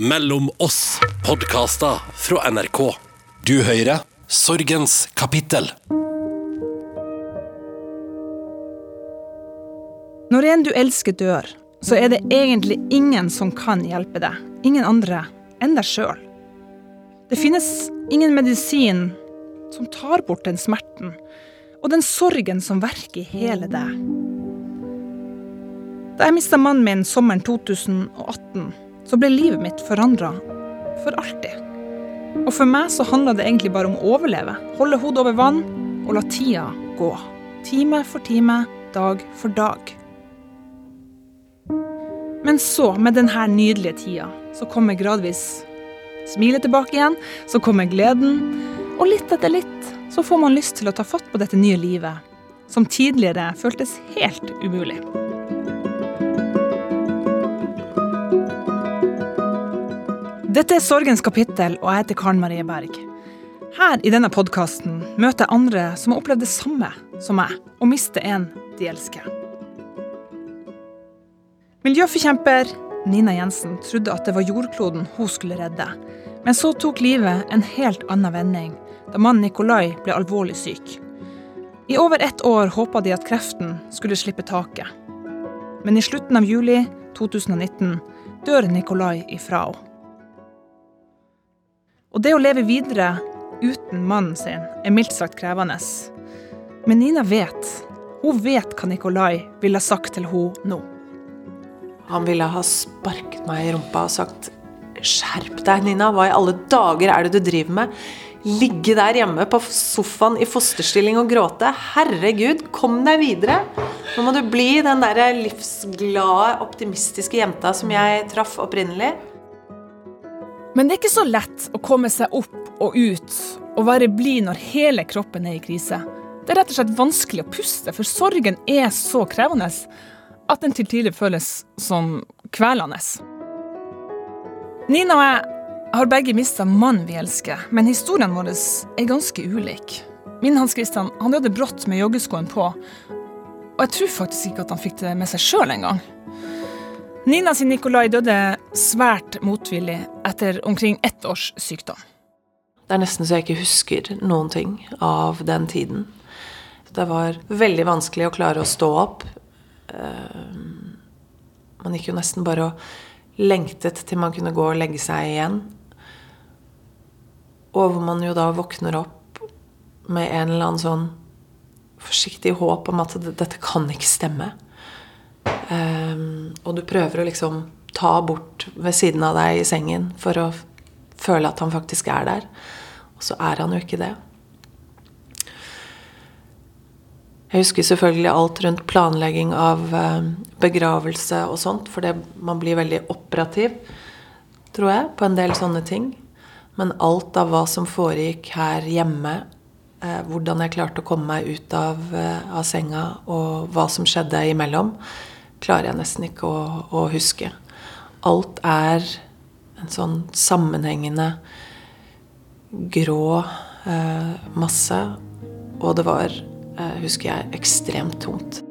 Mellom oss podkaster fra NRK. Du hører Sorgens kapittel. Når en du elsker dør, så er det egentlig ingen som kan hjelpe deg. Ingen andre enn deg sjøl. Det finnes ingen medisin som tar bort den smerten og den sorgen som verker i hele deg. Da jeg mista mannen min sommeren 2018, så ble livet mitt forandra for alltid. Og for meg så handla det egentlig bare om å overleve. Holde hodet over vann og la tida gå. Time for time, dag for dag. Men så, med denne nydelige tida, så kommer gradvis smilet tilbake igjen. Så kommer gleden. Og litt etter litt så får man lyst til å ta fatt på dette nye livet, som tidligere føltes helt umulig. Dette er Sorgens kapittel, og jeg heter Karen Marie Berg. Her i denne podkasten møter jeg andre som har opplevd det samme som meg, å miste en de elsker. Miljøforkjemper Nina Jensen trodde at det var jordkloden hun skulle redde. Men så tok livet en helt annen vending da mannen Nikolai ble alvorlig syk. I over ett år håpa de at kreften skulle slippe taket. Men i slutten av juli 2019 dør Nikolai ifra henne. Og det å leve videre uten mannen sin er mildt sagt krevende. Men Nina vet. Hun vet hva Nikolai ville sagt til henne nå. Han ville ha sparket meg i rumpa og sagt Skjerp deg, Nina. Hva i alle dager er det du driver med? Ligge der hjemme på sofaen i fosterstilling og gråte. Herregud, kom deg videre. Nå må du bli den der livsglade, optimistiske jenta som jeg traff opprinnelig. Men det er ikke så lett å komme seg opp og ut og være blid når hele kroppen er i krise. Det er rett og slett vanskelig å puste, for sorgen er så krevende at den til tider føles som kvelende. Nina og jeg har begge mista mannen vi elsker, men historiene våre er ganske ulike. Min Hans Christian han døde brått med joggeskoen på, og jeg tror faktisk ikke at han fikk det med seg sjøl engang. Nina sin Nikolai døde svært motvillig etter omkring ett års sykdom. Det er nesten så jeg ikke husker noen ting av den tiden. Det var veldig vanskelig å klare å stå opp. Eh, man gikk jo nesten bare og lengtet til man kunne gå og legge seg igjen. Og hvor man jo da våkner opp med en eller annen sånn forsiktig håp om at dette kan ikke stemme. Um, og du prøver å liksom ta bort ved siden av deg i sengen for å føle at han faktisk er der. Og så er han jo ikke det. Jeg husker selvfølgelig alt rundt planlegging av uh, begravelse og sånt, for man blir veldig operativ, tror jeg, på en del sånne ting. Men alt av hva som foregikk her hjemme, uh, hvordan jeg klarte å komme meg ut av, uh, av senga, og hva som skjedde imellom, klarer jeg nesten ikke å, å huske. Alt er en sånn sammenhengende grå eh, masse. Og det var, eh, husker jeg, ekstremt tungt.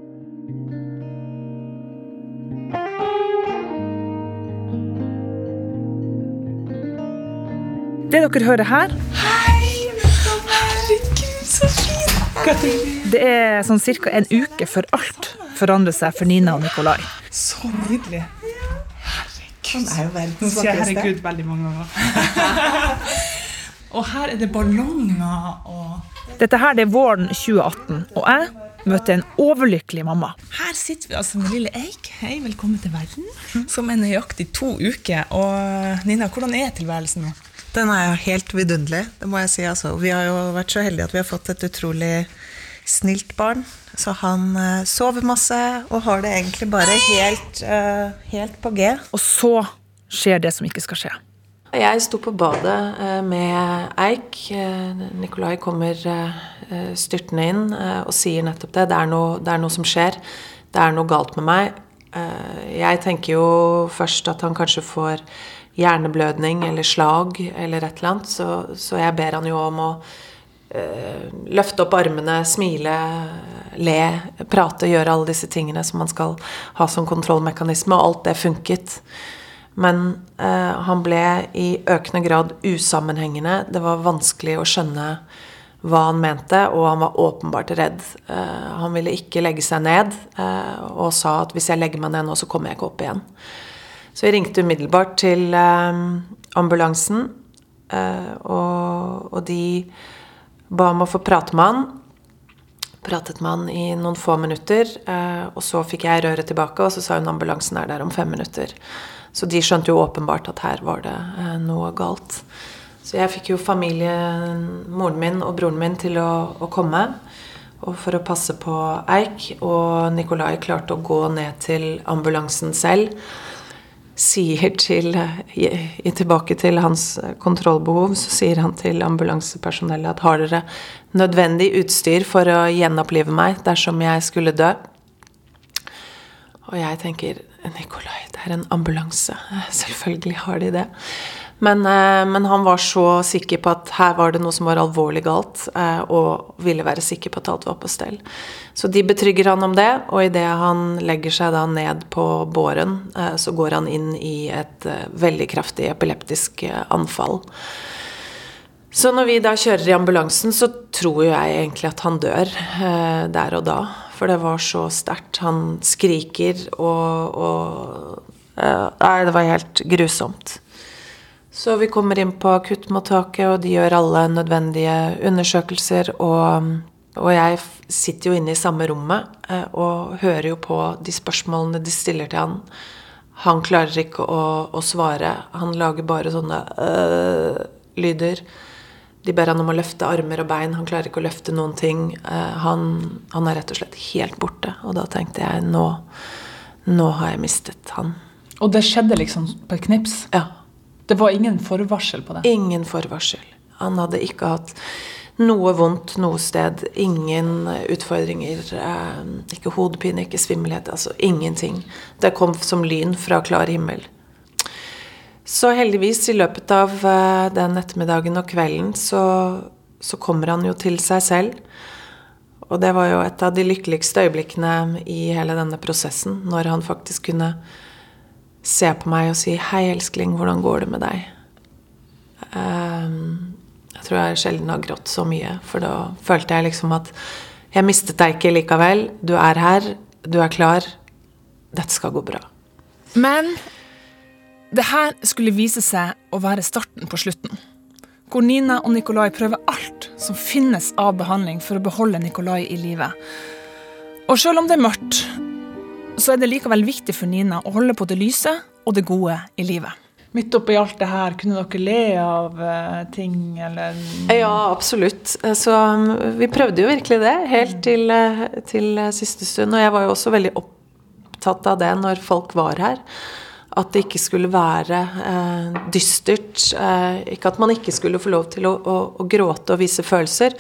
Det dere hører her Hei! Herregud, så fint! Det er sånn ca. en uke før alt forandrer seg for Nina og Nikolai. Så nydelig. Herregud. er jo Nå verdens sier jeg vakreste. herregud veldig mange ganger. og her er det ballonger og Dette her det er våren 2018, og jeg møter en overlykkelig mamma. Her sitter vi altså med lille Eik. Hei, velkommen til verden. Som er nøyaktig to uker. Og Nina, hvordan er tilværelsen nå? Den er helt vidunderlig, det må jeg si. Altså. Vi har jo vært så heldige at vi har fått et utrolig snilt barn. Så han uh, sover masse og har det egentlig bare helt, uh, helt på G. Og så skjer det som ikke skal skje. Jeg sto på badet eh, med Eik. Nikolai kommer styrtende inn og sier nettopp det. Det er, noe, det er noe som skjer. Det er noe galt med meg. Eh, Jeg tenker jo først at han kanskje får hjerneblødning eller slag eller et eller annet, så, så jeg ber han jo om å løfte opp armene, smile, le, prate, gjøre alle disse tingene som man skal ha som kontrollmekanisme, og alt det funket. Men eh, han ble i økende grad usammenhengende. Det var vanskelig å skjønne hva han mente, og han var åpenbart redd. Eh, han ville ikke legge seg ned eh, og sa at hvis jeg legger meg ned nå, så kommer jeg ikke opp igjen. Så jeg ringte umiddelbart til eh, ambulansen, eh, og, og de ba om å få prate med han pratet med han i noen få minutter. Eh, og så fikk jeg røret tilbake, og så sa hun ambulansen er der om fem minutter. Så de skjønte jo åpenbart at her var det eh, noe galt. Så jeg fikk jo familien, moren min og broren min til å, å komme og for å passe på Eik. Og Nikolai klarte å gå ned til ambulansen selv sier til Tilbake til hans kontrollbehov, så sier han til ambulansepersonellet at har dere nødvendig utstyr for å gjenopplive meg dersom jeg skulle dø? Og jeg tenker Nikolai, det er en ambulanse. Selvfølgelig har de det. Men, eh, men, han var så sikker på at her var det noe som var alvorlig galt, eh, og ville være sikker på at alt var på stell. Så de betrygger han om det, og idet han legger seg da ned på båren, eh, så går han inn i et veldig kraftig epileptisk anfall. Så når vi da kjører i ambulansen, så tror jeg egentlig at han dør der og da. For det var så sterkt. Han skriker og, og Nei, det var helt grusomt. Så vi kommer inn på akuttmottaket, og de gjør alle nødvendige undersøkelser. Og, og jeg sitter jo inne i samme rommet eh, og hører jo på de spørsmålene de stiller til han. Han klarer ikke å, å svare. Han lager bare sånne øh, lyder. De ber han om å løfte armer og bein. Han klarer ikke å løfte noen ting. Uh, han, han, er rett og slett helt borte. Og da tenkte jeg nå, nå har jeg mistet han. Og det skjedde liksom på et knips? Ja. Det var ingen forvarsel på det? Ingen forvarsel. Han hadde ikke hatt noe vondt noe sted. Ingen utfordringer. Eh, ikke hodepine, ikke svimmelhet. Altså ingenting. Det kom som lyn fra klar himmel. Så heldigvis, i løpet av eh, den ettermiddagen og kvelden, så, så kommer han jo til seg selv. Og det var jo et av de lykkeligste øyeblikkene i hele denne prosessen, når han faktisk kunne se på meg og si 'Hei, elskling, hvordan går det med deg?' Um, jeg tror jeg sjelden har grått så mye, for da følte jeg liksom at jeg mistet deg ikke likevel. Du er her, du er klar. Dette skal gå bra. Men det her skulle vise seg å være starten på slutten. Hvor Nina og Nikolai prøver alt som finnes av behandling for å beholde Nikolai i live. Og selv om det er mørkt, så er det likevel viktig for Nina å holde på det lyse og det gode i livet. Midt oppi alt det her, kunne dere le av uh, ting, eller Ja, absolutt. Så um, vi prøvde jo virkelig det, helt til, uh, til siste stund. Og jeg var jo også veldig opptatt av det når folk var her. At det ikke skulle være dystert. ikke at man ikke skulle få lov til å, å, å gråte og vise følelser.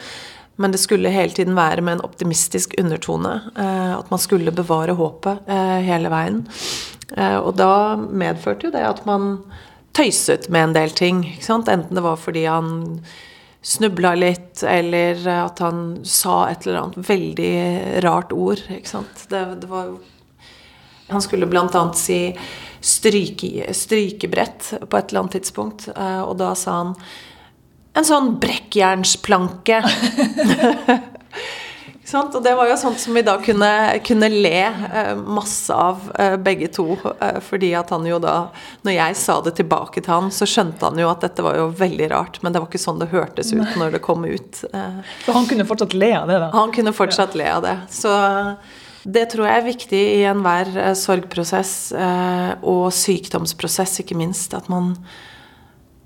Men det skulle hele tiden være med en optimistisk undertone. Eh, at man skulle bevare håpet eh, hele veien. Eh, og da medførte jo det at man tøyset med en del ting. Enten det var fordi han snubla litt, eller at han sa et eller annet veldig rart ord. Det, det var Han skulle bl.a. si stryke, strykebrett på et eller annet tidspunkt, og da sa han en sånn brekkjernsplanke. og det var jo sånt som vi da kunne, kunne le eh, masse av, eh, begge to. Eh, fordi at han jo da Når jeg sa det tilbake til han, så skjønte han jo at dette var jo veldig rart. Men det var ikke sånn det hørtes ut når det kom ut. Eh. Så han kunne fortsatt le av det, da? Han kunne fortsatt ja. le av det. Så det tror jeg er viktig i enhver eh, sorgprosess, eh, og sykdomsprosess, ikke minst. At man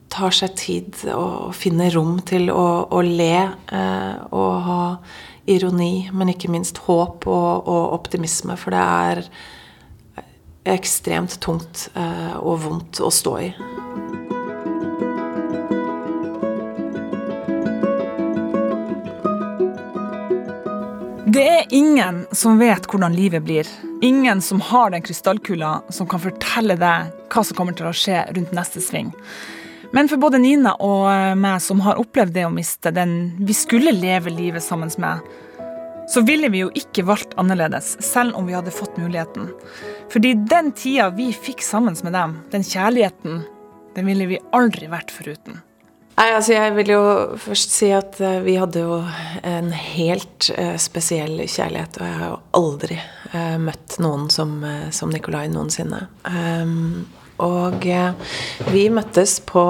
tar seg tid og finner rom til å, å le eh, og ha ironi, men ikke minst håp og, og optimisme. For det er ekstremt tungt eh, og vondt å stå i. Det er ingen som vet hvordan livet blir. Ingen som har den krystallkula som kan fortelle deg hva som kommer til å skje rundt neste sving. Men for både Nina og meg som har opplevd det å miste den vi skulle leve livet sammen med, så ville vi jo ikke valgt annerledes, selv om vi hadde fått muligheten. Fordi den tida vi fikk sammen med dem, den kjærligheten, den ville vi aldri vært foruten. Nei, altså Jeg vil jo først si at uh, vi hadde jo en helt uh, spesiell kjærlighet. Og jeg har jo aldri møtt noen som, som Nikolai noensinne. Um, og vi møttes på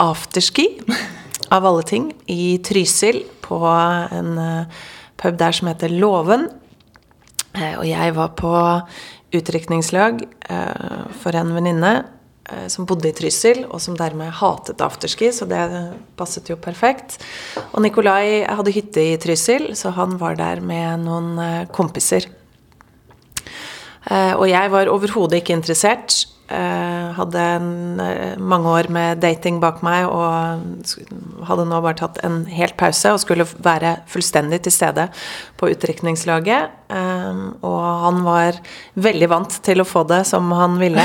afterski, av alle ting, i Trysil. På en pub der som heter Låven. og jeg var på utdrikningslag for en venninne Eh, som bodde i Trysil, og som dermed hatet afterski, så det passet jo perfekt. Og Nikolai hadde hytte i Trysil, så han var der med noen eh, kompiser. Eh, og jeg var overhodet ikke interessert. Uh, hadde en, uh, mange år med dating bak meg og hadde nå bare tatt en helt pause og skulle være fullstendig til stede på utdrikningslaget. Um, og han var veldig vant til å få det som han ville,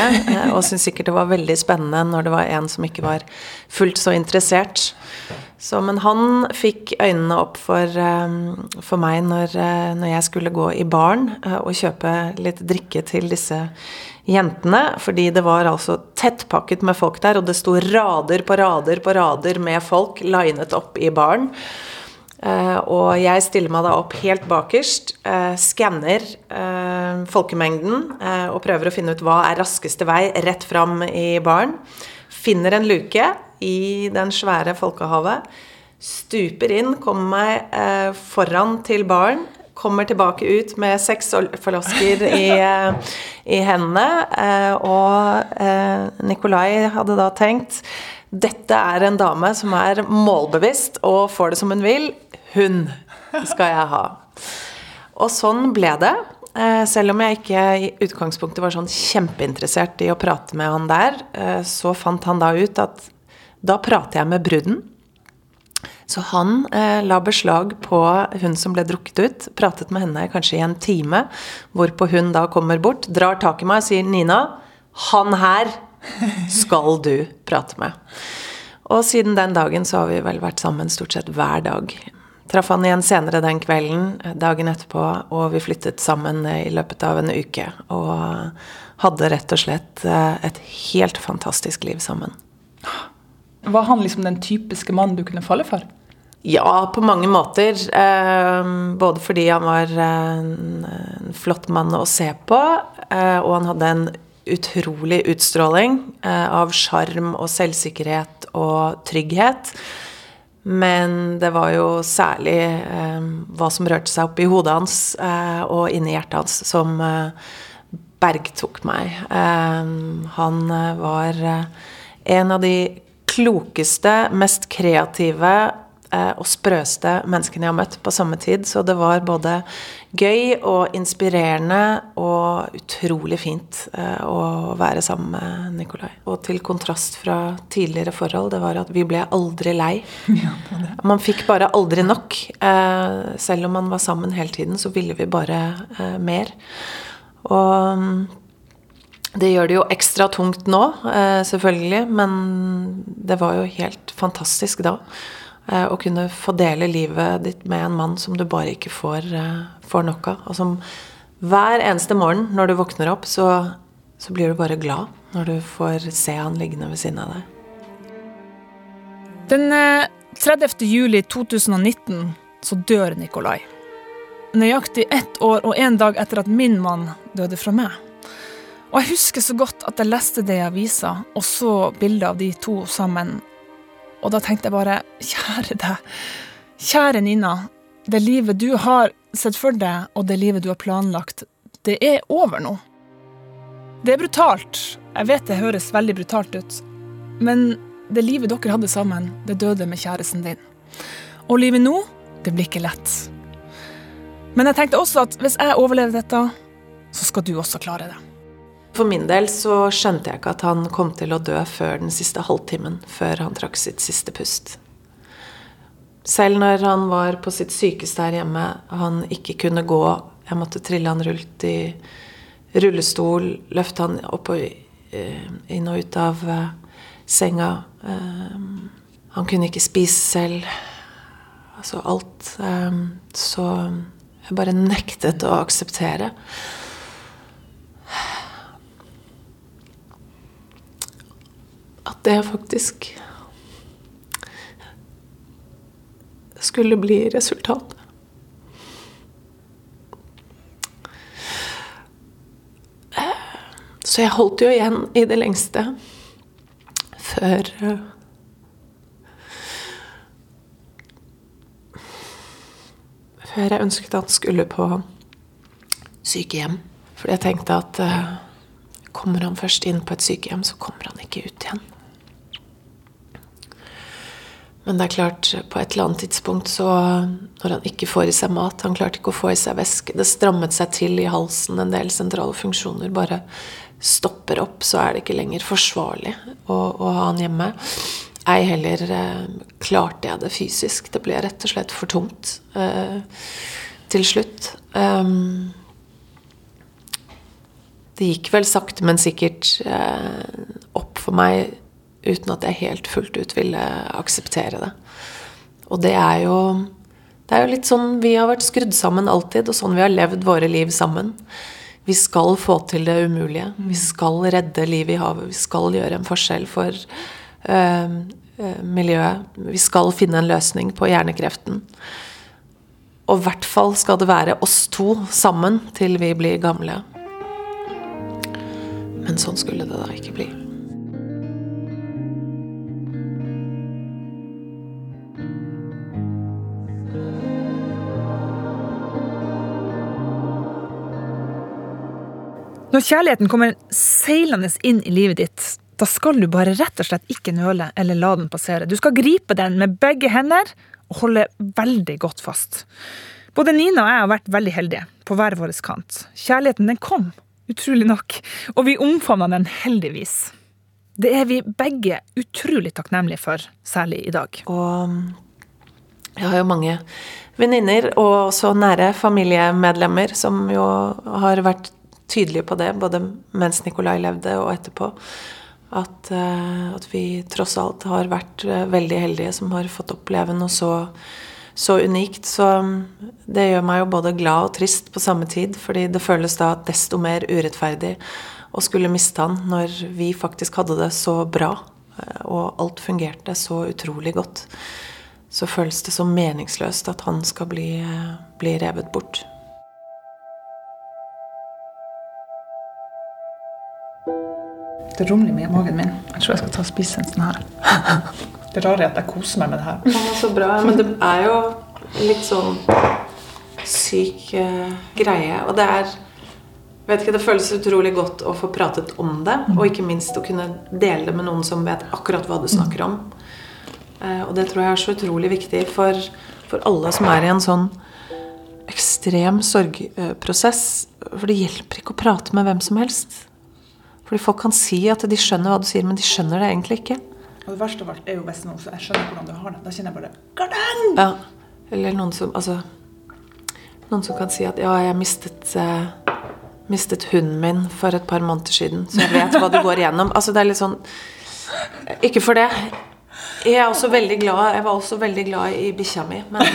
og syntes sikkert det var veldig spennende når det var en som ikke var fullt så interessert. Så, men han fikk øynene opp for, for meg når, når, jeg skulle gå i baren og kjøpe litt drikke til disse jentene, fordi det var altså tettpakket med folk der, og det sto rader på rader på rader med folk linet opp i baren. Uh, og jeg stiller meg da opp helt bakerst, uh, skanner uh, folkemengden og prøver å finne ut hva er raskeste vei rett fram i baren. Finner en luke i den svære folkehavet. Stuper inn, kommer meg foran til baren kommer tilbake ut med seks flasker i, i hendene. Eh, og eh, Nikolai hadde da tenkt dette er en dame som er målbevisst og får det som hun vil. Hun skal jeg ha. Og sånn ble det. Eh, selv om jeg ikke i utgangspunktet var sånn kjempeinteressert i å prate med han der, så fant han da ut at da prater jeg med bruden. Så han eh, la beslag på hun som ble drukket ut, pratet med henne kanskje i en time, hvorpå hun da kommer bort, drar tak i meg og sier 'Nina, han her skal du prate med'. Og siden den dagen så har vi vel vært sammen stort sett hver dag. Traff han igjen senere den kvelden, dagen etterpå, og vi flyttet sammen i løpet av en uke. Og hadde rett og slett eh, et helt fantastisk liv sammen. Var han liksom den typiske mannen du kunne falle for? Ja, på mange måter. Eh, både fordi han var en, flott mann å se på, eh, og han hadde en utrolig utstråling eh, av sjarm og selvsikkerhet og trygghet. Men det var jo særlig eh, hva som rørte seg opp i hodet hans eh, og inni hjertet hans, som bergtok meg. han var en av de klokeste, mest kreative eh, og sprøeste menneskene jeg har møtt på samme tid. Så det var både gøy og inspirerende og utrolig fint eh, å være sammen med Nikolai. Og til kontrast fra tidligere forhold, det var at vi ble aldri lei. Man fikk bare aldri nok. Eh, selv om man var sammen hele tiden, så ville vi bare mer. Og det gjør det jo ekstra tungt nå, eh, selvfølgelig, men det var jo helt fantastisk da. Eh, å kunne få dele livet ditt med en mann som du bare ikke får, eh, får nok av. Og som hver eneste morgen når du våkner opp, så, så blir du bare glad når du får se han liggende ved siden av deg. Den 30. juli 2019 så dør Nikolai. Nøyaktig ett år og en dag etter at min mann døde fra meg. Og jeg husker så godt at jeg leste det i avisa, og så bildet av de to sammen. Og da tenkte jeg bare, kjære deg, kjære Nina. Det livet du har sett for deg, og det livet du har planlagt, det er over nå. Det er brutalt. Jeg vet det høres veldig brutalt ut. Men det livet dere hadde sammen, det døde med kjæresten din. Og livet nå, det blir ikke lett. Men jeg tenkte også at hvis jeg overlever dette, så skal du også klare det. For min del så skjønte jeg ikke at han kom til å dø før den siste halvtimen, før han trakk sitt siste pust. Selv når han var på sitt sykeste her hjemme, han ikke kunne gå, jeg måtte trille han rundt i rullestol, løfte han opp og eh, inn og ut av eh, senga. Eh, han kunne ikke spise selv. Altså alt. Så Jeg bare nektet å akseptere. Det faktisk skulle bli resultatet. Så jeg holdt jo igjen i det lengste før Før jeg ønsket at han skulle på sykehjem. Fordi jeg tenkte at eh, kommer han først inn på et sykehjem, så kommer han ikke ut igjen. Men det er klart, på et eller annet tidspunkt så Når han ikke får i seg mat, han klarte ikke å få i seg væske, det strammet seg til i halsen, en del sentrale funksjoner bare stopper opp, så er det ikke lenger forsvarlig å, å ha han hjemme. Ei heller eh, klarte jeg det fysisk. Det ble rett og slett for tungt eh, til slutt. Um, det gikk vel sakte, men sikkert eh, opp for meg uten at jeg helt fullt ut ville akseptere det. Og det er jo det er jo litt sånn vi har vært skrudd sammen alltid, og sånn vi har levd våre liv sammen. Vi skal få til det umulige. Vi skal redde livet i havet. Vi skal gjøre en forskjell for øh, miljøet. Vi skal finne en løsning på hjernekreften. Og i hvert fall skal det være oss to sammen til vi blir gamle. Men sånn skulle det da ikke bli. Når kjærligheten kommer seilende inn i livet ditt, da skal du bare rett og slett ikke nøle eller la den passere. Du skal gripe den med begge hender og holde veldig godt fast. Både Nina og jeg har vært veldig heldige på hver vår kant. Kjærligheten den kom, utrolig nok, og vi omfavna den heldigvis. Det er vi begge utrolig takknemlige for, særlig i dag. Og jeg har jo mange venninner og også nære familiemedlemmer som jo har vært tydelige på det, både mens Nikolai levde og etterpå. At, uh, at, vi tross alt har vært uh, veldig heldige som har fått oppleve noe så, så, unikt. Så mm, det gjør meg jo både glad og trist på samme tid, fordi det føles da desto mer urettferdig å skulle miste han når vi faktisk hadde det så bra, uh, og alt fungerte så utrolig godt. Så føles det så meningsløst at han skal bli, bli revet bort. Det rumler i magen min. Jeg tror jeg skal ta og spise en sånn her. Det rare er at jeg koser meg med det her. Ja, så bra. Men det er jo litt sånn syk uh, greie. Og det er vet ikke, Det føles utrolig godt å få pratet om det, og ikke minst å kunne dele det med noen som vet akkurat hva du snakker om. Uh, og det tror jeg er så utrolig viktig for, for alle som er i en sånn ekstrem sorgprosess. For det hjelper ikke å prate med hvem som helst. Fordi folk kan si at de skjønner hva du sier, men de skjønner det egentlig ikke. Og det verste av alt er jo hvis noen jeg skjønner hvordan du har det. Da kjenner jeg bare Gardeng! Ja. Eller noen som Altså Noen som kan si at ja, jeg mistet eh, mistet hunden min for et par måneder siden, så jeg vet hva du går igjennom. Altså det er litt sånn Ikke for det. Jeg er også veldig glad Jeg var også veldig glad i bikkja mi, men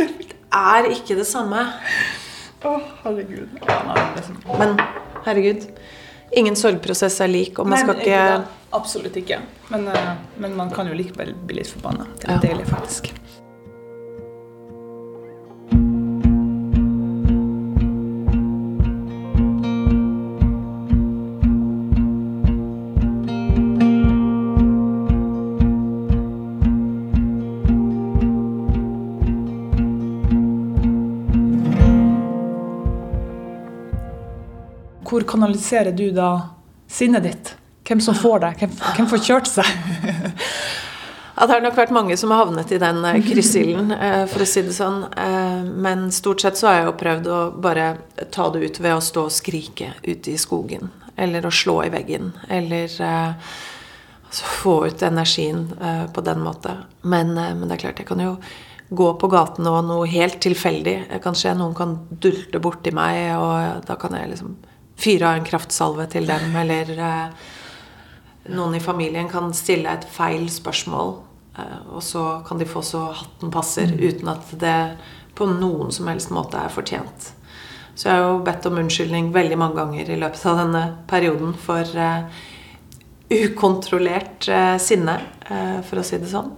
det er ikke det samme. Å, herregud. Liksom. Men herregud. Ingen sorgprosess er lik, og man Nei, skal ikke, Absolutt ikke. Men, eh, men, man kan jo likevel bli litt forbanna. Det er ja. deilig, faktisk. Kanaliserer du da sinnet ditt? Hvem som får det? Hvem, hvem får kjørt seg? Ja, det har nok vært mange som har havnet i den eh, kryssilden, eh, for å si det sånn. Eh, men stort sett så har jeg jo prøvd å bare ta det ut ved å stå og skrike ute i skogen. Eller å slå i veggen. Eller altså få ut energien på den måten. Men, men, det er klart, jeg kan jo gå på gaten og noe helt tilfeldig. Kanskje noen kan dulte borti meg, og da kan jeg liksom fyre av en kraftsalve til dem, eller eh, noen i familien kan stille et feil spørsmål, Eh, og så kan de få så hatten passer, uten at det på noen som helst måte er fortjent. Så jeg har jo bedt om unnskyldning veldig mange ganger i løpet av denne perioden for uh, ukontrollert sinne, for å si det sånn.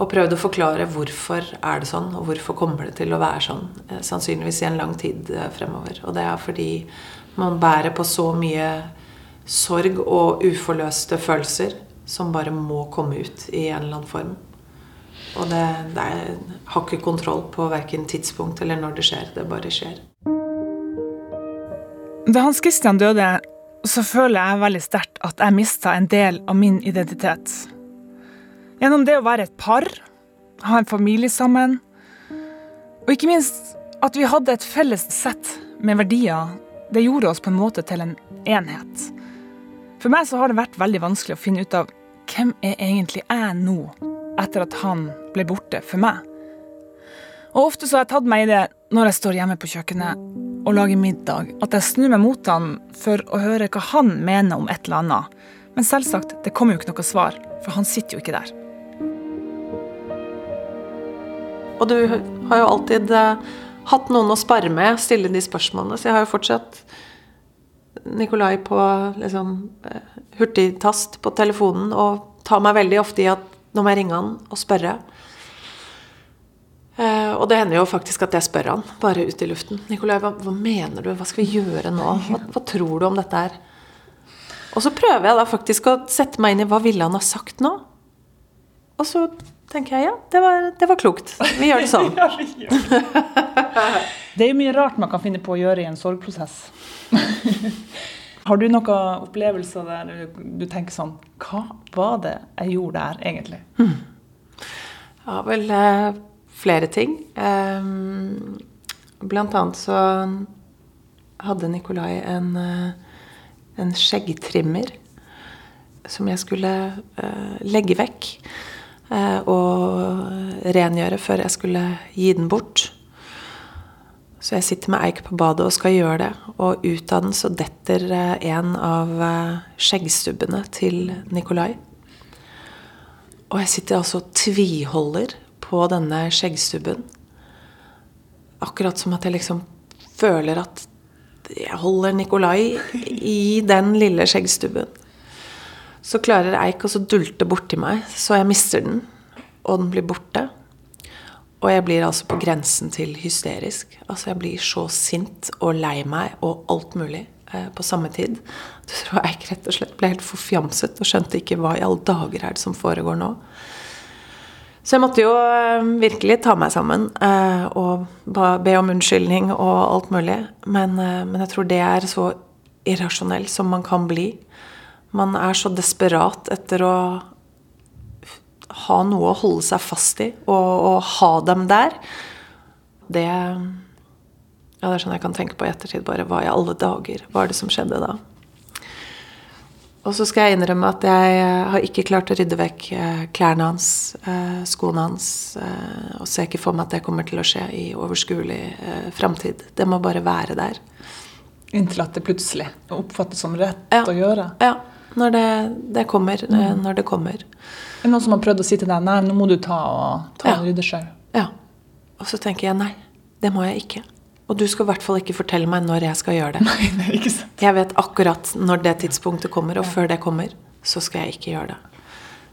Og prøvd å forklare hvorfor er det sånn, og hvorfor kommer det til å være sånn. sannsynligvis i en lang tid fremover. Og det er fordi man bærer på så mye sorg og uforløste følelser som bare må komme ut i en eller annen form. Og det, det er, har ikke kontroll på verken tidspunkt eller når det skjer. Det bare skjer. Da Hans Christian døde, så føler jeg veldig sterkt at jeg mista en del av min identitet. Gjennom det å være et par, ha en familie sammen, og ikke minst at vi hadde et felles sett med verdier, det gjorde oss på en måte til en enhet. For meg så har det vært veldig vanskelig å finne ut av hvem er egentlig jeg nå, etter at han ble borte for meg. Og ofte så har jeg tatt meg i det når jeg står hjemme på kjøkkenet og lager middag, at jeg snur meg mot han for å høre hva han mener om et eller annet. Men selvsagt, det kommer jo ikke noe svar, for han sitter jo ikke der. Og du har jo alltid eh, hatt noen å spare med, stille de spørsmålene, så jeg har jo fortsatt Nikolai på liksom, eh, hurtigtast på telefonen og tar meg veldig ofte i at nå må jeg ringe han og spørre. Uh, og det hender jo faktisk at jeg spør han, bare ut i luften. 'Nikolai, hva, hva mener du? Hva skal vi gjøre nå? Hva, hva, tror du om dette her?' Og så prøver jeg da faktisk å sette meg inn i hva ville han ha sagt nå? Og så tenker jeg ja, det var, det var klokt. Vi gjør det sånn. det er jo mye rart man kan finne på å gjøre i en sorgprosess. Har du noen opplevelser der du tenker sånn Hva var det jeg gjorde der, egentlig? Mm. Ja, vel eh, flere ting. Eh, blant annet så hadde Nikolai en, eh, en skjeggtrimmer som jeg skulle legge vekk og rengjøre før jeg skulle gi den bort. Så jeg sitter med eik på badet og skal gjøre det. Og ut av den så detter eh, en av eh, skjeggstubbene til Nikolai. Og jeg sitter altså og tviholder på denne skjeggstubben. Akkurat som at jeg liksom føler at jeg holder Nikolai i den lille skjeggstubben. Så klarer Eik å dulte borti meg, så jeg mister den, og den blir borte. Og jeg blir altså på grensen til hysterisk. Altså jeg blir så sint og lei meg og alt mulig eh, på samme tid. Du tror jeg rett og slett ble helt forfjamset og skjønte ikke hva i alle dager er det som foregår nå. Så jeg måtte jo eh, virkelig ta meg sammen eh, og be om unnskyldning og alt mulig. Men, eh, men jeg tror det er så irrasjonell som man kan bli. Man er så desperat etter å ha noe å holde seg fast i, og, og ha dem der, det ja, det er sånn jeg kan tenke på i ettertid. bare Hva i alle dager var det som skjedde da? Og så skal jeg innrømme at jeg har ikke klart å rydde vekk eh, klærne hans, eh, skoene hans, eh, og ser ikke for meg at det kommer til å skje i overskuelig framtid. Det må bare være der. Inntil at det plutselig oppfattes som rett ja. å gjøre? Ja. Når det, det kommer. Mm. Når det kommer. Er det noen som har prøvd å si til deg nei, nå må du ta, og, ta ja. rydde sjøl? Ja. Og så tenker jeg nei, det må jeg ikke. Og du skal i hvert fall ikke fortelle meg når jeg skal gjøre det. Nei, det er ikke sant. Jeg vet akkurat når det tidspunktet kommer, og ja. før det kommer, så skal jeg ikke gjøre det.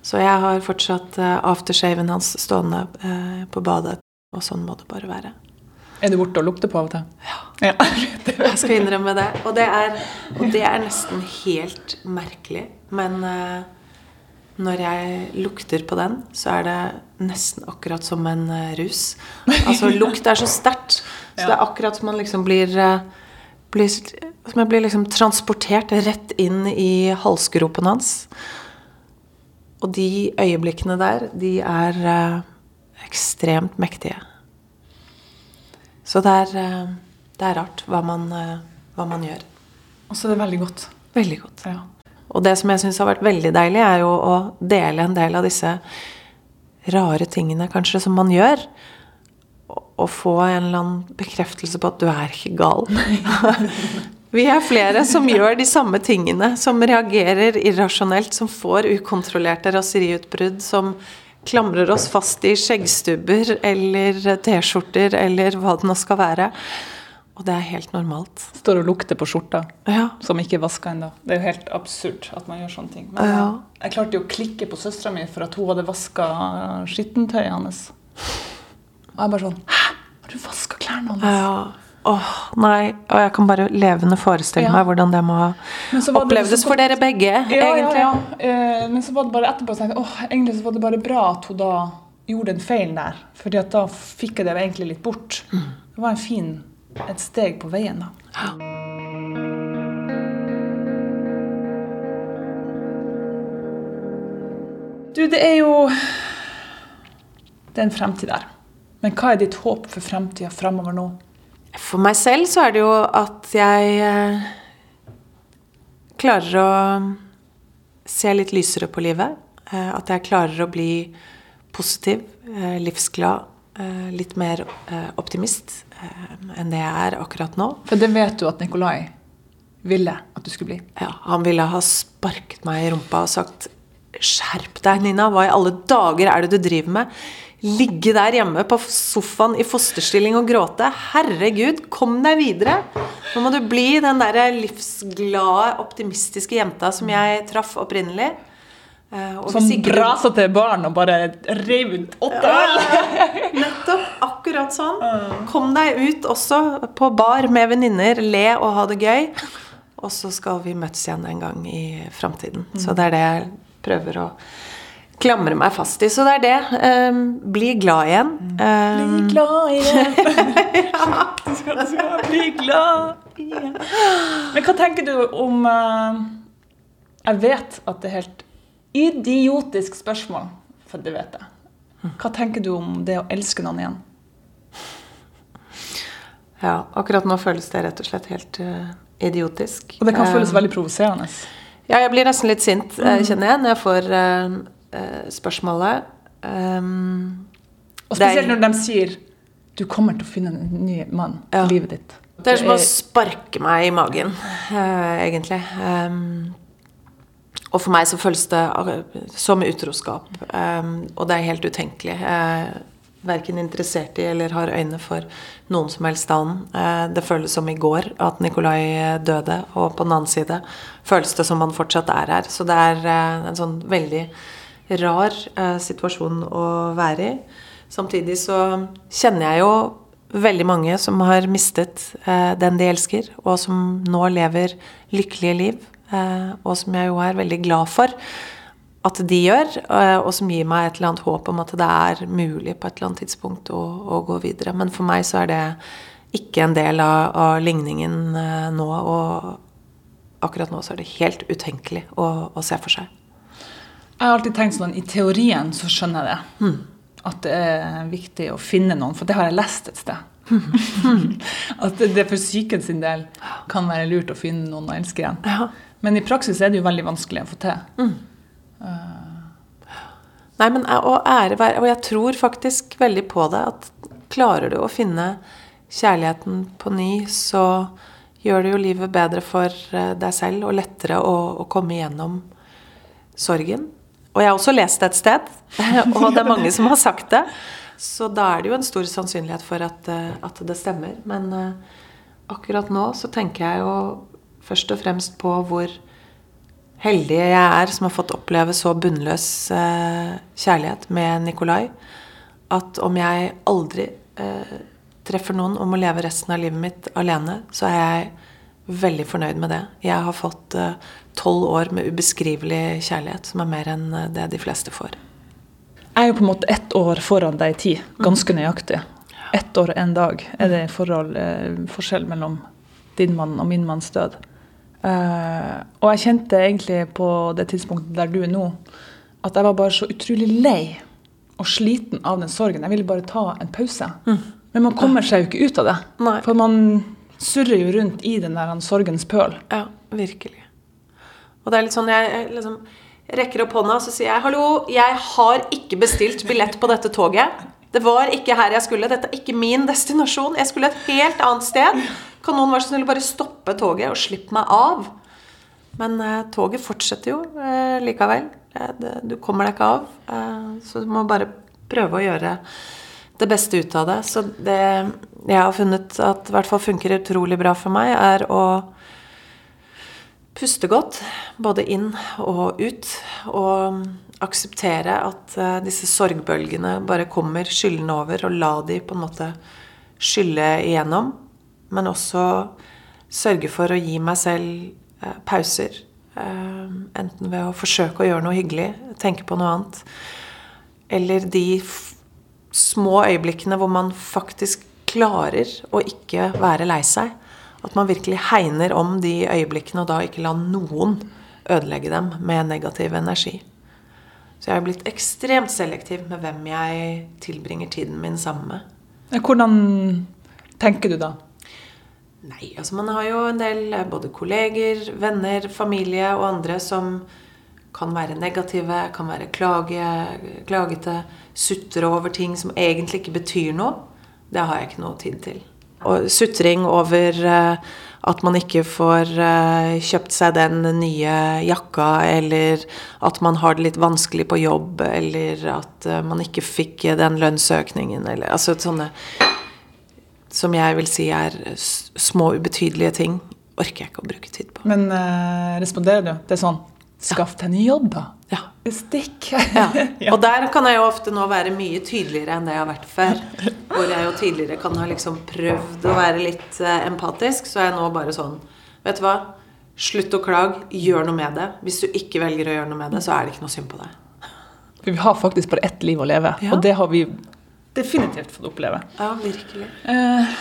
Så jeg har fortsatt uh, aftershaven hans stående uh, på badet, og sånn må det bare være. Er du borte og lukter på av og til? Ja. jeg skal innrømme det. Og det er, og det er nesten helt merkelig. Men uh, når jeg lukter på den, så er det nesten akkurat som en uh, rus. Altså lukt er så sterkt. Så det er akkurat som man liksom blir, uh, blir Som jeg blir liksom transportert rett inn i halsgropen hans. Og de øyeblikkene der, de er ekstremt mektige. Så det er, uh, det er rart hva man, uh, hva man gjør. Og så er det veldig godt. Veldig godt. Ja. Og det som jeg syns har vært veldig deilig, er jo å dele en del av disse rare tingene kanskje som man gjør. Og få en eller annen bekreftelse på at du er ikke gal. Vi er flere som gjør de samme tingene, som reagerer irrasjonelt, som får ukontrollerte raseriutbrudd, som klamrer oss fast i skjeggstubber eller T-skjorter eller hva det nå skal være. Og det er helt normalt. Står og lukter på skjorta Ja. som ikke er vaska ennå. Det er jo helt absurd at man gjør sånne ting. Men Ja. jeg, klarte jo å klikke på søstera mi for at hun hadde vaska skittentøyet hans. Og jeg bare sånn Hæ? Har du vaska klærne hans? Ja. Åh, nei. Og jeg kan bare levende forestille Ja. meg hvordan det må ha Men det så for dere begge, Ja, ja, egentlig. ja. Eh, men så var det bare etterpå så tenkte åh, egentlig så var det bare bra at hun da gjorde en feil der. Fordi at da fikk jeg det egentlig litt bort. Det var en fin, et steg på veien da. Du, det er jo Det er en fremtid der. Men hva er ditt håp for fremtida framover nå? For meg selv så er det jo at jeg eh, klarer å se litt lysere på livet. Eh, at jeg klarer å bli positiv, eh, livsglad, litt mer optimist enn det jeg er akkurat nå. For det vet du at Nikolai ville at du skulle bli. Ja, han ville ha sparket meg i rumpa og sagt Skjerp deg, Nina. Hva i alle dager er det du driver med? Ligge der hjemme på sofaen i fosterstilling og gråte. Herregud, kom deg videre. Nå må du bli den der livsglade, optimistiske jenta som jeg traff opprinnelig. Eh, og Som ikke brasa til barn og bare rev ut åtte øl. Nettopp. Akkurat sånn. Kom deg ut også på bar med venninner, le og ha det gøy. Og så skal vi møtes igjen en gang i framtiden. Så det er det jeg prøver å klamre meg fast i. Så det er det. Um, bli glad igjen. Um, Bli glad igjen. Du skal, du skal bli glad igjen. Men hva tenker du om uh, Jeg vet at det er helt idiotisk spørsmål, for det vet jeg. Hva tenker du om det å elske noen igjen? ja, akkurat nå føles det rett og slett helt uh, idiotisk. Og det kan føles Ehm, veldig provoserende. Ja, jeg blir nesten litt sint, eh, kjenner jeg, når jeg får eh, spørsmålet. Um, Og spesielt når de sier du kommer til å finne en ny mann Ja. i livet ditt. Det er som å sparke meg i magen, uh, egentlig. Um, og for meg så føles det som utroskap. Um, og det er helt utenkelig. Jeg er verken interessert i eller har øyne for noen som helst annen. Eh, det føles som i går at Nikolai døde, og på den annen side føles det som han fortsatt er her. Så det er eh, en sånn veldig rar eh, situasjon å være i. Samtidig så kjenner jeg jo veldig mange som har mistet eh, den de elsker, og som nå lever lykkelige liv. Eh, og som jeg jo er veldig glad for at de gjør, eh, og som gir meg et eller annet håp om at det er mulig på et eller annet tidspunkt å, å gå videre. Men for meg så er det ikke en del av, av ligningen eh, nå, og akkurat nå så er det helt utenkelig å, å se for seg. Jeg har alltid tenkt sånn, I teorien så skjønner jeg det. At det er viktig å finne noen, for det har jeg lest et sted. at det, det for psyken sin del kan være lurt å finne noen å elske igjen. Ja. Men i praksis er det jo veldig vanskelig å få til. Nei, men og ære være Og jeg tror faktisk veldig på det. At klarer du å finne kjærligheten på ny, så gjør det jo livet bedre for eh, deg selv og lettere å, å komme igjennom sorgen. Og jeg har også lest det et sted, og det er mange som har sagt det. Så da er det jo en stor sannsynlighet for at, eh, at det stemmer. Men eh, akkurat nå så tenker jeg jo først og fremst på hvor heldig jeg er som har fått oppleve så bunnløs eh, kjærlighet med Nikolai. At om jeg aldri eh, treffer noen om å leve resten av livet mitt alene, så er jeg veldig fornøyd med det. Jeg har fått tolv år med ubeskrivelig kjærlighet, som er mer enn eh, det de fleste får. Jeg er jo på en måte ett år foran deg i tid, ganske nøyaktig. Ett år og en dag er det forhold, eh, forskjell mellom din mann og min manns død. Eh, og jeg kjente egentlig på det tidspunktet der du er nå, at jeg var bare så utrolig lei og sliten av den sorgen. Jeg ville bare ta en pause. Men man kommer seg jo ikke ut av det. Nei. For man surrer jo rundt i den der sorgens pøl. Ja, virkelig. Og det er litt sånn jeg, liksom rekker opp hånda og så sier jeg, hallo, jeg har ikke bestilt billett på dette toget. Det var ikke her jeg skulle. Dette er ikke min destinasjon. Jeg skulle et helt annet sted. Kan noen være så snill bare stoppe toget og slippe meg av? Men eh, toget fortsetter jo eh, likevel. Eh, det, du kommer deg ikke av. Eh, så du må bare prøve å gjøre det beste ut av det. Så det jeg har funnet at i hvert fall funker utrolig bra for meg, er å puste godt, både inn og ut, og akseptere at eh, disse sorgbølgene bare kommer skyllende over, og la de på en måte skylle igjennom. Men også sørge for å gi meg selv eh, pauser. Eh, enten ved å forsøke å gjøre noe hyggelig, tenke på noe annet. Eller de små øyeblikkene hvor man faktisk klarer å ikke være lei seg. At man virkelig hegner om de øyeblikkene, og da ikke la noen ødelegge dem med negativ energi. Så jeg har blitt ekstremt selektiv med hvem jeg tilbringer tiden min sammen med. Hvordan tenker du da? Nei, altså man har jo en del eh, både kolleger, venner, familie og andre som kan være negative, kan være klage, klagete, sutre over ting som egentlig ikke betyr noe. Det har jeg ikke noe tid til. Sutring over uh, at man ikke får uh, kjøpt seg den nye jakka, eller at man har det litt vanskelig på jobb, eller at uh, man ikke fikk den lønnsøkningen, eller altså sånne som jeg vil si er små, ubetydelige ting, orker jeg ikke å bruke tid på. Men responderer du? Det er sånn Skaff deg ny jobb, da. Ja. Stikk. ja. Og der kan jeg jo ofte nå være mye tydeligere enn det jeg har vært før. Hvor jeg jo tidligere kan ha liksom prøvd å være litt uh, empatisk, så er jeg nå bare sånn Vet du hva? Slutt å klage. Gjør noe med det. Hvis du ikke velger å gjøre noe med det, så er det ikke noe synd på deg. For vi har faktisk bare ett liv å leve, ja. og det har vi definitivt fått oppleve. Ja, virkelig. Uh,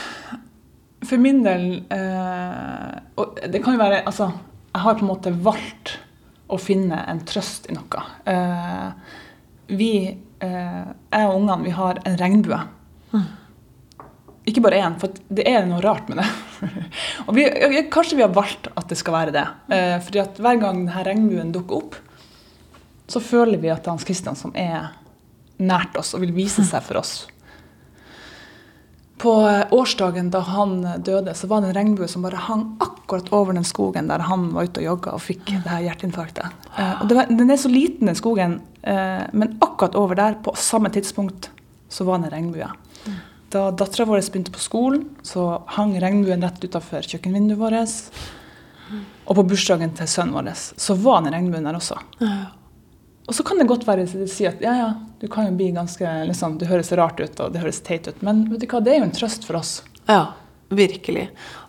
for min del uh, Og det kan jo være Altså, jeg har på en måte valgt å finne en trøst i noe. Eh, vi, eh, jeg og ungene, vi har en regnbue. Mm. Ikke bare én, for det er noe rart med det. og vi, kanskje vi har valgt at det skal være det. Eh, fordi at hver gang denne regnbuen dukker opp, så føler vi at det er Hans Christian som er nært oss og vil vise seg for oss. På årsdagen da han døde, så var det en regnbue som bare hang akkurat over den skogen der han var ute og jogga og fikk det her hjerteinfarktet. Eh, og var, Den er så liten, den skogen, eh, men akkurat over der, på samme tidspunkt, så var det en regnbue. Da dattera vår begynte på skolen, så hang regnbuen rett utafor kjøkkenvinduet vårt. Og på bursdagen til sønnen vår så var den regnbuen der også. Og så kan det godt være å si at ja, ja, du kan jo bli ganske liksom, Det høres rart ut, og det høres teit ut, men vet du hva, det er jo en trøst for oss. Ja, virkelig.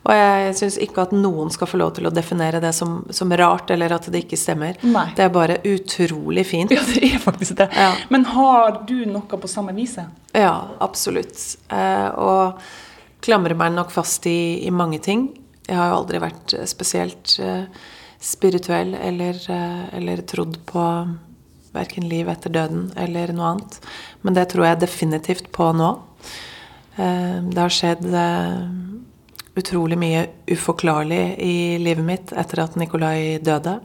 Og jeg syns ikke at noen skal få lov til å definere det som, som rart, eller at det ikke stemmer. Nei. Det er bare utrolig fint. Ja, det er faktisk det. Ja. Men har du noe på samme vis? Ja, absolutt. Eh, og klamrer meg nok fast i, i, mange ting. Jeg har jo aldri vært spesielt eh, spirituell eller, eh, eller trodd på Verken liv etter døden eller noe annet. Men det tror jeg definitivt på nå. Eh, det har skjedd eh, utrolig mye uforklarlig i livet mitt etter at Nikolai døde.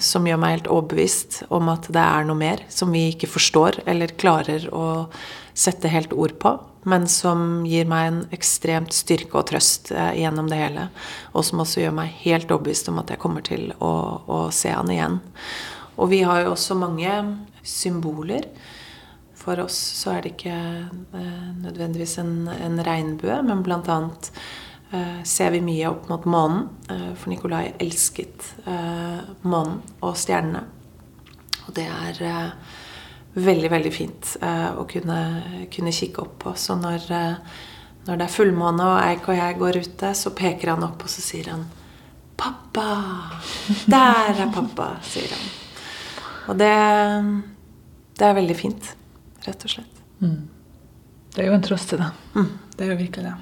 Som gjør meg helt overbevist om at det er noe mer som vi ikke forstår eller klarer å sette helt ord på. Men som gir meg en ekstremt styrke og trøst eh, gjennom det hele. Og som også gjør meg helt overbevist om at jeg kommer til å, å se han igjen. Og vi har jo også mange symboler. For oss så er det ikke eh, nødvendigvis en, en regnbue, men bl.a. Eh, ser vi mye opp mot månen. Eh, for Nikolai elsket eh, månen og stjernene. Og det er eh, veldig, veldig fint eh, å kunne, kunne, kikke opp på. Så når, eh, når det er fullmåne og Eik og jeg går ute, så peker han opp og så sier han 'Pappa! Der er pappa', sier han. Og det, det er veldig fint, rett og slett. Mm. Det er jo en trøst til det. Mm. Det er jo virkelig det.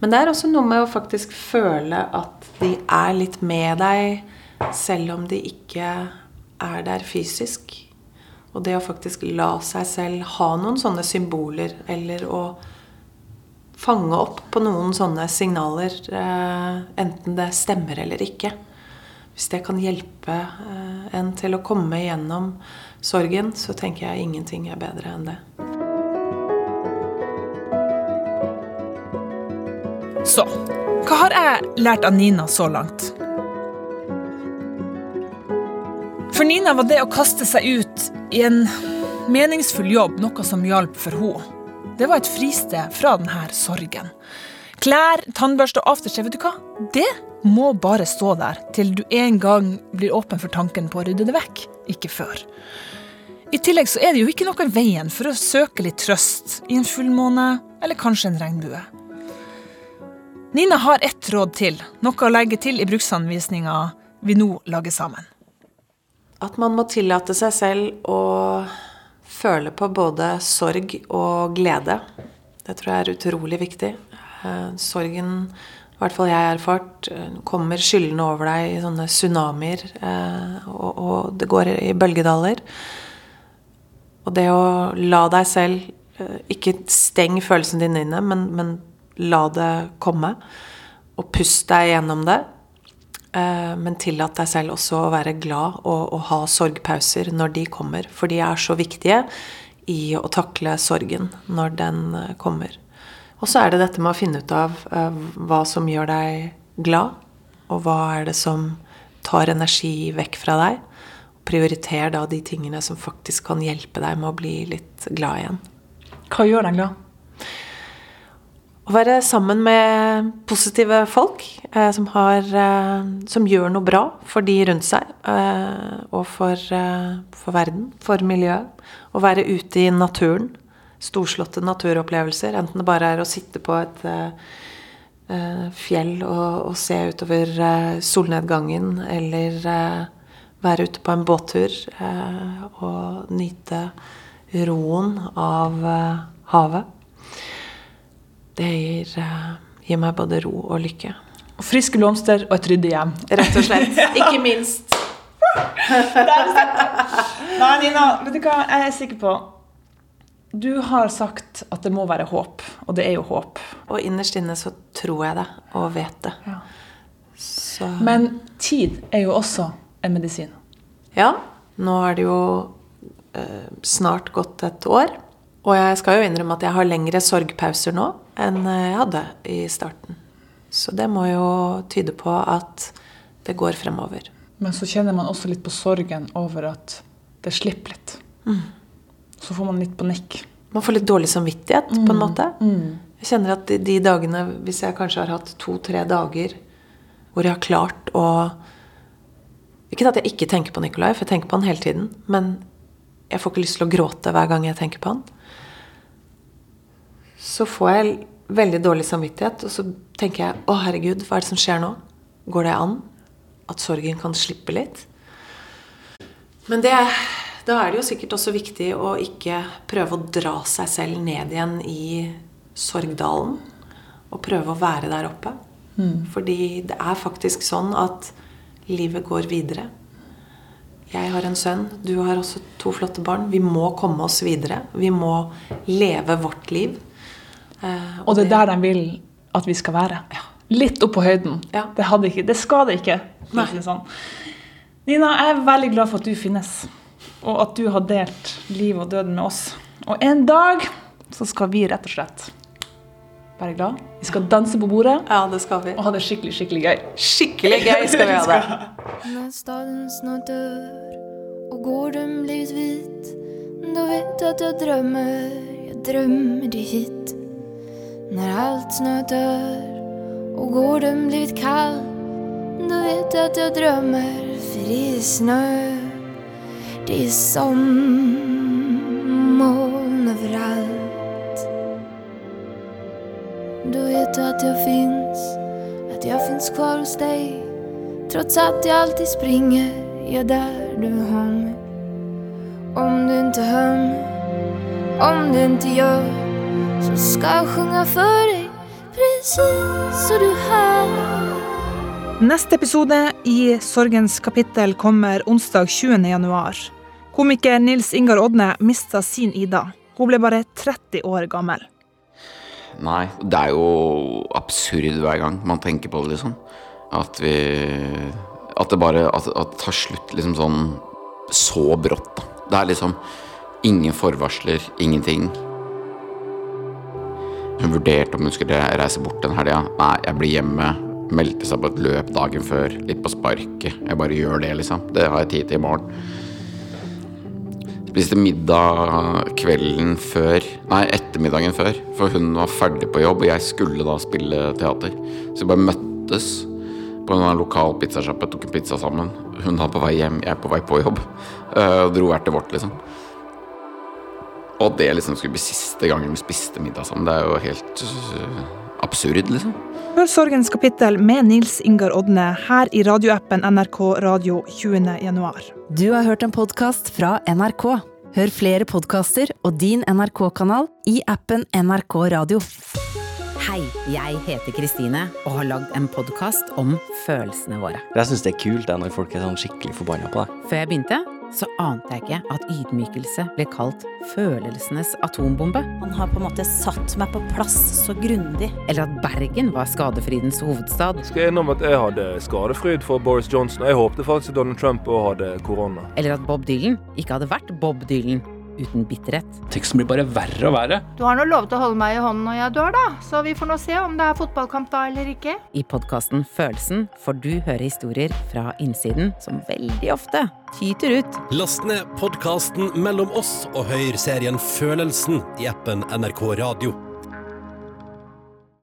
Men det er også noe med å faktisk føle at de er litt med deg, selv om de ikke er der fysisk. Og det å faktisk la seg selv ha noen sånne symboler, eller å fange opp på noen sånne signaler, eh, enten det stemmer eller ikke. Hvis det kan hjelpe eh, en til å komme igjennom sorgen, så tenker jeg ingenting er bedre enn det. Så hva har jeg lært av Nina så langt? For Nina var det å kaste seg ut i en meningsfull jobb noe som hjalp for henne. Det var et fristed fra denne sorgen. Klær, tannbørste og aftershave, vet du hva? Det må bare stå der til du en gang blir åpen for tanken på å rydde det vekk. Ikke før. I tillegg så er det jo ikke noe i veien for å søke litt trøst i en fullmåne, eller kanskje en regnbue. Nina har ett råd til, noe å legge til i bruksanvisninga vi nå lager sammen. At man må tillate seg selv å føle på både sorg og glede. Det tror jeg er utrolig viktig. Eh, sorgen, i hvert fall jeg har erfart, eh, kommer skyllende over deg i sånne tsunamier. Eh, og, og det går i bølgedaler. Og det å la deg selv Ikke steng følelsen din inne, men, men la det komme. Og pust deg gjennom det. Men tillat deg selv også å være glad og, og ha sorgpauser når de kommer. For de er så viktige i å takle sorgen når den kommer. Og så er det dette med å finne ut av uh, hva som gjør deg glad, og hva er det som tar energi vekk fra deg. Prioriter da de tingene som faktisk kan hjelpe deg med å bli litt glad igjen. Hva gjør deg glad? Å være sammen med positive folk eh, som, har, eh, som, gjør noe bra for de rundt seg. Eh, og for, eh, for, verden, for miljøet. Å være ute i naturen storslåtte naturopplevelser. Enten det bare er å sitte på et uh, fjell og, og, se utover uh, solnedgangen, eller uh, være ute på en båttur og nyte roen av havet. Det gir, gir, meg både ro og lykke. Og friske blomster og et ryddig hjem. Rett og slett. Ikke minst. Nei, Nina, vet du hva jeg er sikker på? Du har sagt at det må være håp, og det er jo håp. Og innerst inne så tror jeg det, og vet det. Ja. Men tid er jo også en medisin. Ja. Nå er det jo eh, snart gått et år. Og jeg skal jo innrømme at jeg har lengre sorgpauser nå enn jeg hadde i starten. Så det må jo tyde på at det går fremover. Men så kjenner man også litt på sorgen over at det slipper litt. Mm. Så får man litt panikk. Man får litt dårlig samvittighet, mm. på en mm. måte. Mm. Jeg kjenner at de, de, dagene, hvis jeg kanskje har hatt to-tre dager hvor jeg har klart å Ikke at jeg ikke tenker på Nikolai, for jeg tenker på han hele tiden. Men jeg får ikke lyst til å gråte hver gang jeg tenker på han. Så får jeg veldig dårlig samvittighet, og så tenker jeg å herregud, hva er det som skjer nå? Går det an? At sorgen kan slippe litt? Men det da er det jo sikkert også viktig å ikke prøve å dra seg selv ned igjen i sorgdalen. Og prøve å være der oppe. Mm. Fordi det er faktisk sånn at livet går videre. Jeg har en sønn, du har også to flotte barn. Vi må komme oss videre. Vi må leve vårt liv. Eh, og, og, det er der de vil at vi skal være. Ja. Litt opp på høyden. Ja. Det, ikke, det skader ikke. Sånn. Nina, jeg er veldig glad for at du finnes og at du har delt livet og døden med oss. Og en dag så skal vi rett og slett være glad. Vi skal danse på bordet Ja, det skal vi. og ha det skikkelig skikkelig gøy. Skikkelig gøy skal vi ha det. Når staden snart dør og gården blivit hvit, da vet du at jeg drømmer, jeg drømmer de hit. Når alt snart dør og gården blivit kald, da vet du at jeg drømmer, fri snø. Det är sommoln overalt. Då vet du att jag finns, att jag finns kvar hos deg. Trots at jeg alltid springer, ja der du har meg. Om du inte hör mig, om du inte gör så ska jag sjunga för dig precis så du hör. Neste episode i Sorgens kapittel kommer onsdag 20. januar. Komiker Nils Ingar Odne mista sin Ida. Hun ble bare 30 år gammel. Nei, det er jo absurd hver gang man tenker på det, liksom. At vi At det bare At, at det tar slutt liksom sånn så brått, da. Det er liksom ingen forvarsler, ingenting. Hun vurderte om hun skulle reise bort den helga. Nei, jeg blir hjemme. meldte seg på et løp dagen før, litt på sparket. Jeg bare gjør det, liksom. Det har jeg tid til i morgen. Spiste middag kvelden før Nei, ettermiddagen før. For hun var ferdig på jobb, og jeg skulle da spille teater. Så vi bare møttes på en lokal pizzasjappe, tok en pizza sammen. Hun var på vei hjem, jeg er på vei på jobb. Uh, dro hvert til vårt, liksom. Og det liksom skulle bli siste gangen vi spiste middag sammen. Det er jo helt absurd, liksom. Hør Sorgens kapittel med Nils Ingar Odne her i radioappen NRK Radio 20. januar. Du har hørt en podkast fra NRK. Hør flere podkaster og din NRK-kanal i appen NRK Radio. Hei, jeg heter Kristine og har lagd en podkast om følelsene våre. Jeg syns det er kult når folk er sånn skikkelig forbanna på deg. Før jeg begynte, så ante jeg ikke at ydmykelse ble kalt følelsenes atombombe. Han har på en måte satt meg på plass så grundig. Eller at Bergen var skadefrydens hovedstad. Skal jeg innom at jeg hadde skadefryd for Boris Johnson. Jeg håpte faktisk Donald Trump òg hadde korona. Eller at Bob Dylan ikke hadde vært Bob Dylan uten bitterhet. Teksten blir bare verre og verre. Du har nå lovet å holde meg i hånden når jeg dør, da. Så vi får nå se om det er fotballkamp da eller ikke. I podkasten Følelsen får du høre historier fra innsiden som veldig ofte tyter ut. Last ned podkasten Mellom oss og hør serien Følelsen i appen NRK Radio.